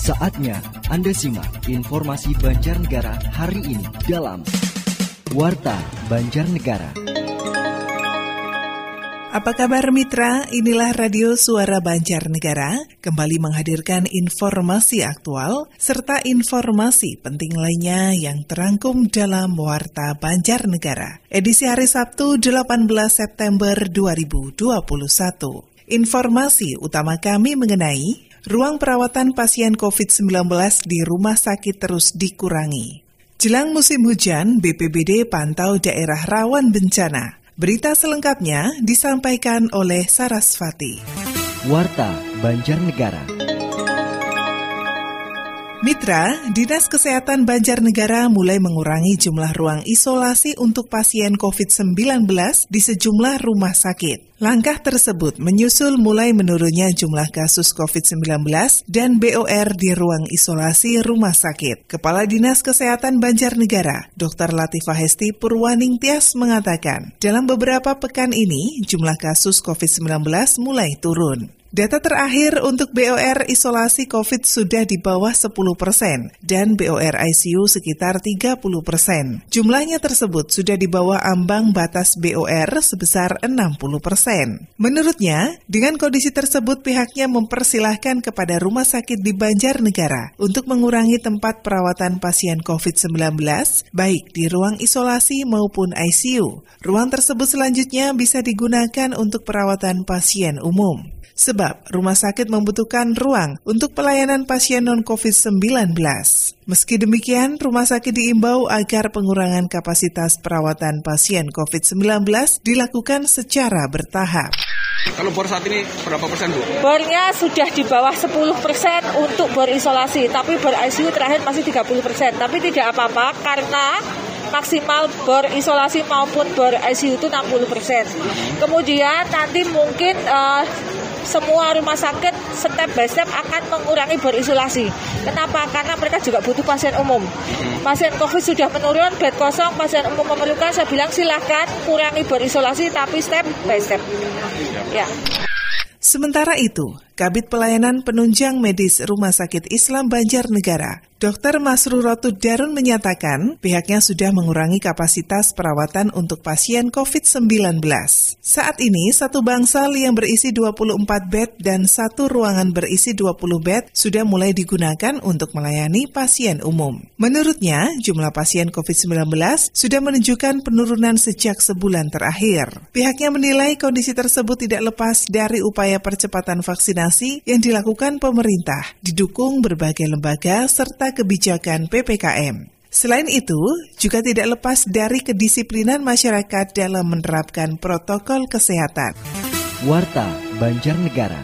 Saatnya Anda simak informasi Banjarnegara hari ini dalam Warta Banjarnegara. Apa kabar mitra? Inilah Radio Suara Banjarnegara kembali menghadirkan informasi aktual serta informasi penting lainnya yang terangkum dalam Warta Banjarnegara. Edisi hari Sabtu 18 September 2021. Informasi utama kami mengenai ruang perawatan pasien COVID-19 di rumah sakit terus dikurangi. Jelang musim hujan, BPBD pantau daerah rawan bencana. Berita selengkapnya disampaikan oleh Sarasvati. Warta Banjarnegara. Mitra, Dinas Kesehatan Banjarnegara mulai mengurangi jumlah ruang isolasi untuk pasien COVID-19 di sejumlah rumah sakit. Langkah tersebut menyusul mulai menurunnya jumlah kasus COVID-19 dan BOR di ruang isolasi rumah sakit. Kepala Dinas Kesehatan Banjarnegara, Dr. Latifah Hesti Purwaning Tias mengatakan, dalam beberapa pekan ini jumlah kasus COVID-19 mulai turun. Data terakhir untuk BOR isolasi COVID sudah di bawah 10 persen dan BOR ICU sekitar 30 persen. Jumlahnya tersebut sudah di bawah ambang batas BOR sebesar 60 persen. Menurutnya, dengan kondisi tersebut pihaknya mempersilahkan kepada rumah sakit di Banjarnegara untuk mengurangi tempat perawatan pasien COVID-19 baik di ruang isolasi maupun ICU. Ruang tersebut selanjutnya bisa digunakan untuk perawatan pasien umum sebab rumah sakit membutuhkan ruang untuk pelayanan pasien non-COVID-19. Meski demikian, rumah sakit diimbau agar pengurangan kapasitas perawatan pasien COVID-19 dilakukan secara bertahap. Kalau bor saat ini berapa persen Bu? Bornya sudah di bawah 10 persen untuk bor isolasi, tapi bor ICU terakhir masih 30 persen. Tapi tidak apa-apa karena maksimal bor isolasi maupun bor ICU itu 60 persen. Kemudian nanti mungkin uh, semua rumah sakit step by step akan mengurangi berisolasi. Kenapa? Karena mereka juga butuh pasien umum. Pasien COVID sudah menurun, bed kosong, pasien umum memerlukan, saya bilang silahkan kurangi berisolasi tapi step by step. Ya. Sementara itu, Kabit Pelayanan Penunjang Medis Rumah Sakit Islam Banjarnegara, Dr. Masrurotu Darun menyatakan pihaknya sudah mengurangi kapasitas perawatan untuk pasien COVID-19. Saat ini, satu bangsal yang berisi 24 bed dan satu ruangan berisi 20 bed sudah mulai digunakan untuk melayani pasien umum. Menurutnya, jumlah pasien COVID-19 sudah menunjukkan penurunan sejak sebulan terakhir. Pihaknya menilai kondisi tersebut tidak lepas dari upaya percepatan vaksinasi yang dilakukan pemerintah, didukung berbagai lembaga serta kebijakan PPKM. Selain itu, juga tidak lepas dari kedisiplinan masyarakat dalam menerapkan protokol kesehatan. Warta Banjarnegara.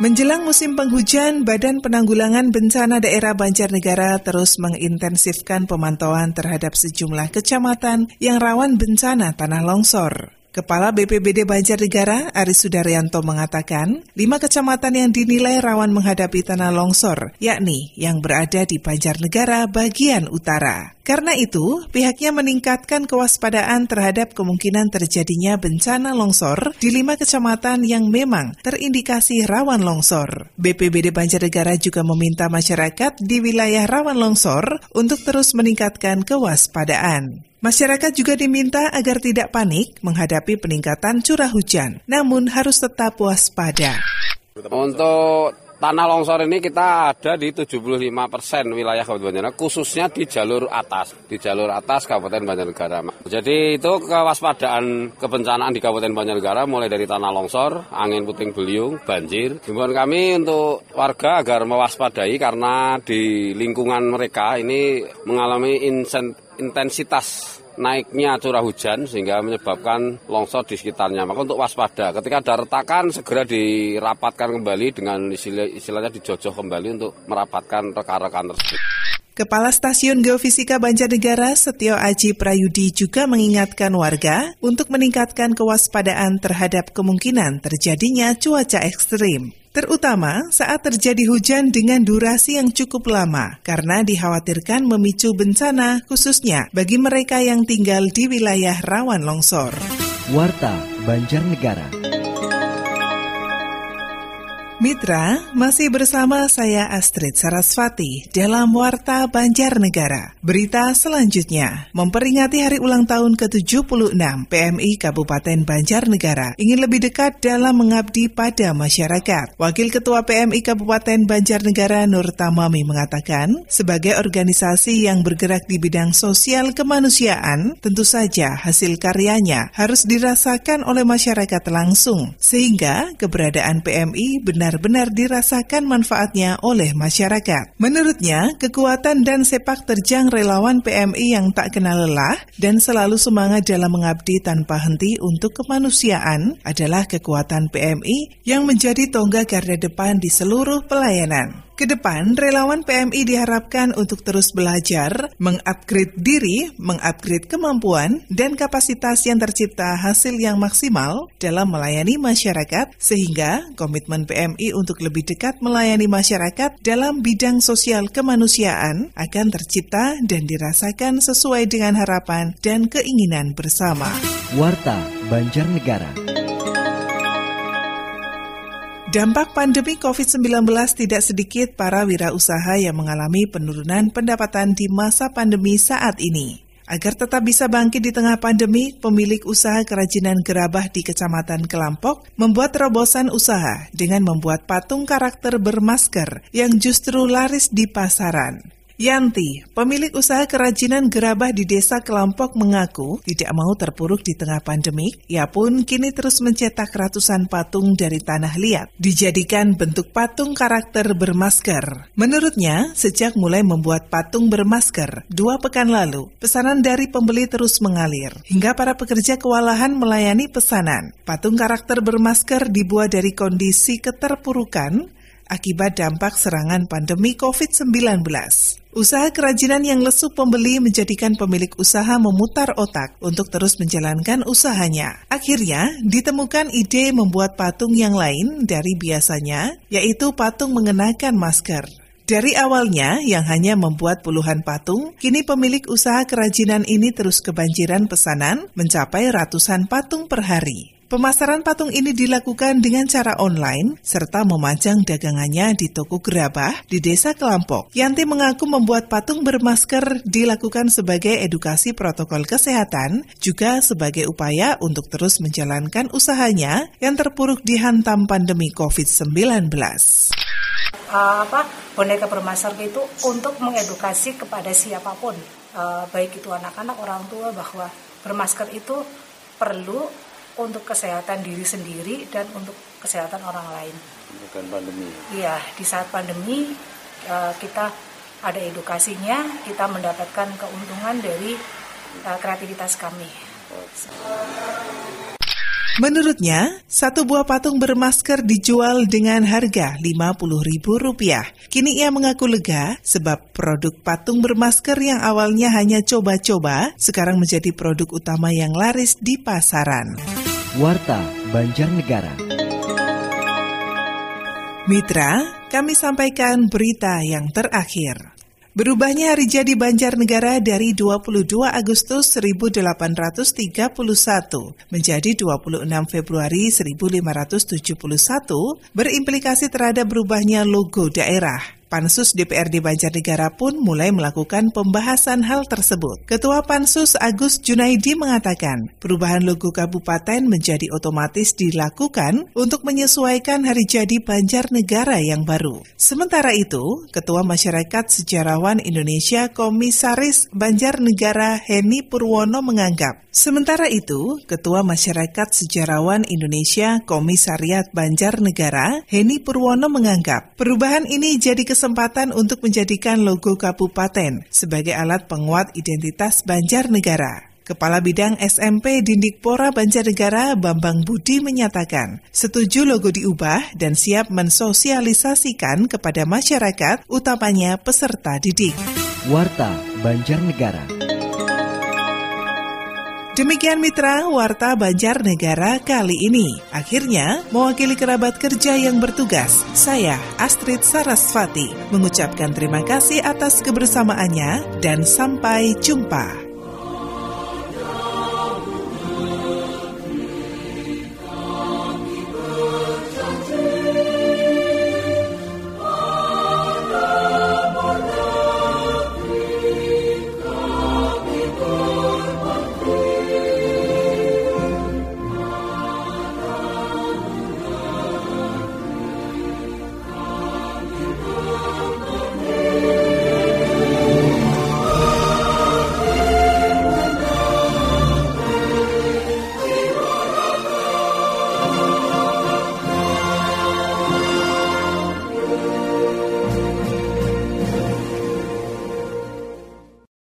Menjelang musim penghujan, Badan Penanggulangan Bencana Daerah Banjarnegara terus mengintensifkan pemantauan terhadap sejumlah kecamatan yang rawan bencana tanah longsor. Kepala BPBD Banjarnegara, Aris Sudaryanto mengatakan, lima kecamatan yang dinilai rawan menghadapi tanah longsor, yakni yang berada di Banjarnegara bagian utara. Karena itu, pihaknya meningkatkan kewaspadaan terhadap kemungkinan terjadinya bencana longsor di lima kecamatan yang memang terindikasi rawan longsor. BPBD Banjarnegara juga meminta masyarakat di wilayah rawan longsor untuk terus meningkatkan kewaspadaan. Masyarakat juga diminta agar tidak panik menghadapi peningkatan curah hujan, namun harus tetap waspada. Untuk tanah longsor ini kita ada di 75 persen wilayah Kabupaten Banjarnegara, khususnya di jalur atas, di jalur atas Kabupaten Banjarnegara. Jadi itu kewaspadaan kebencanaan di Kabupaten Banjarnegara mulai dari tanah longsor, angin puting beliung, banjir. Himbauan kami untuk warga agar mewaspadai karena di lingkungan mereka ini mengalami intensitas naiknya curah hujan sehingga menyebabkan longsor di sekitarnya. Maka untuk waspada, ketika ada retakan segera dirapatkan kembali dengan istilah, istilahnya dijojoh kembali untuk merapatkan rekan-rekan tersebut. Kepala Stasiun Geofisika Banjarnegara Setio Aji Prayudi juga mengingatkan warga untuk meningkatkan kewaspadaan terhadap kemungkinan terjadinya cuaca ekstrim terutama saat terjadi hujan dengan durasi yang cukup lama, karena dikhawatirkan memicu bencana khususnya bagi mereka yang tinggal di wilayah rawan longsor. Warta Banjarnegara. Mitra, masih bersama saya Astrid Sarasvati dalam Warta Banjarnegara. Berita selanjutnya, memperingati hari ulang tahun ke-76 PMI Kabupaten Banjarnegara ingin lebih dekat dalam mengabdi pada masyarakat. Wakil Ketua PMI Kabupaten Banjarnegara Nur Tamami mengatakan, sebagai organisasi yang bergerak di bidang sosial kemanusiaan, tentu saja hasil karyanya harus dirasakan oleh masyarakat langsung, sehingga keberadaan PMI benar benar-benar dirasakan manfaatnya oleh masyarakat. Menurutnya, kekuatan dan sepak terjang relawan PMI yang tak kenal lelah dan selalu semangat dalam mengabdi tanpa henti untuk kemanusiaan adalah kekuatan PMI yang menjadi tonggak garda depan di seluruh pelayanan. Ke depan, relawan PMI diharapkan untuk terus belajar, mengupgrade diri, mengupgrade kemampuan, dan kapasitas yang tercipta hasil yang maksimal dalam melayani masyarakat, sehingga komitmen PMI untuk lebih dekat melayani masyarakat dalam bidang sosial kemanusiaan akan tercipta dan dirasakan sesuai dengan harapan dan keinginan bersama. Warta Banjarnegara. Dampak pandemi COVID-19 tidak sedikit para wirausaha yang mengalami penurunan pendapatan di masa pandemi saat ini. Agar tetap bisa bangkit di tengah pandemi, pemilik usaha kerajinan gerabah di Kecamatan Kelampok membuat terobosan usaha dengan membuat patung karakter bermasker yang justru laris di pasaran. Yanti, pemilik usaha kerajinan gerabah di desa Kelampok mengaku tidak mau terpuruk di tengah pandemik. Ia pun kini terus mencetak ratusan patung dari tanah liat, dijadikan bentuk patung karakter bermasker. Menurutnya, sejak mulai membuat patung bermasker dua pekan lalu, pesanan dari pembeli terus mengalir. Hingga para pekerja kewalahan melayani pesanan. Patung karakter bermasker dibuat dari kondisi keterpurukan akibat dampak serangan pandemi COVID-19. Usaha kerajinan yang lesu pembeli menjadikan pemilik usaha memutar otak untuk terus menjalankan usahanya. Akhirnya, ditemukan ide membuat patung yang lain dari biasanya, yaitu patung mengenakan masker. Dari awalnya yang hanya membuat puluhan patung, kini pemilik usaha kerajinan ini terus kebanjiran pesanan mencapai ratusan patung per hari. Pemasaran patung ini dilakukan dengan cara online serta memajang dagangannya di toko gerabah di Desa Kelampok. Yanti mengaku membuat patung bermasker dilakukan sebagai edukasi protokol kesehatan, juga sebagai upaya untuk terus menjalankan usahanya yang terpuruk dihantam pandemi COVID-19. Uh, apa boneka bermasker itu untuk mengedukasi kepada siapa pun, uh, baik itu anak-anak, orang tua bahwa bermasker itu perlu untuk kesehatan diri sendiri dan untuk kesehatan orang lain. Bukan pandemi. Iya, di saat pandemi eh, kita ada edukasinya, kita mendapatkan keuntungan dari eh, kreativitas kami. Menurutnya, satu buah patung bermasker dijual dengan harga Rp50.000. Kini ia mengaku lega sebab produk patung bermasker yang awalnya hanya coba-coba sekarang menjadi produk utama yang laris di pasaran. Warta Banjarnegara. Mitra, kami sampaikan berita yang terakhir. Berubahnya hari jadi Banjarnegara dari 22 Agustus 1831 menjadi 26 Februari 1571 berimplikasi terhadap berubahnya logo daerah. Pansus DPRD Banjarnegara pun mulai melakukan pembahasan hal tersebut. Ketua Pansus Agus Junaidi mengatakan, perubahan logo kabupaten menjadi otomatis dilakukan untuk menyesuaikan hari jadi Banjarnegara yang baru. Sementara itu, Ketua Masyarakat Sejarawan Indonesia Komisaris Banjarnegara Heni Purwono menganggap, sementara itu, Ketua Masyarakat Sejarawan Indonesia Komisariat Banjarnegara Heni Purwono menganggap perubahan ini jadi kesempatan kesempatan untuk menjadikan logo kabupaten sebagai alat penguat identitas Banjarnegara. Kepala Bidang SMP Dindikpora Banjarnegara Bambang Budi menyatakan, setuju logo diubah dan siap mensosialisasikan kepada masyarakat, utamanya peserta didik. Warta Banjarnegara. Demikian mitra Warta Banjarnegara kali ini. Akhirnya, mewakili kerabat kerja yang bertugas, saya Astrid Sarasvati mengucapkan terima kasih atas kebersamaannya dan sampai jumpa.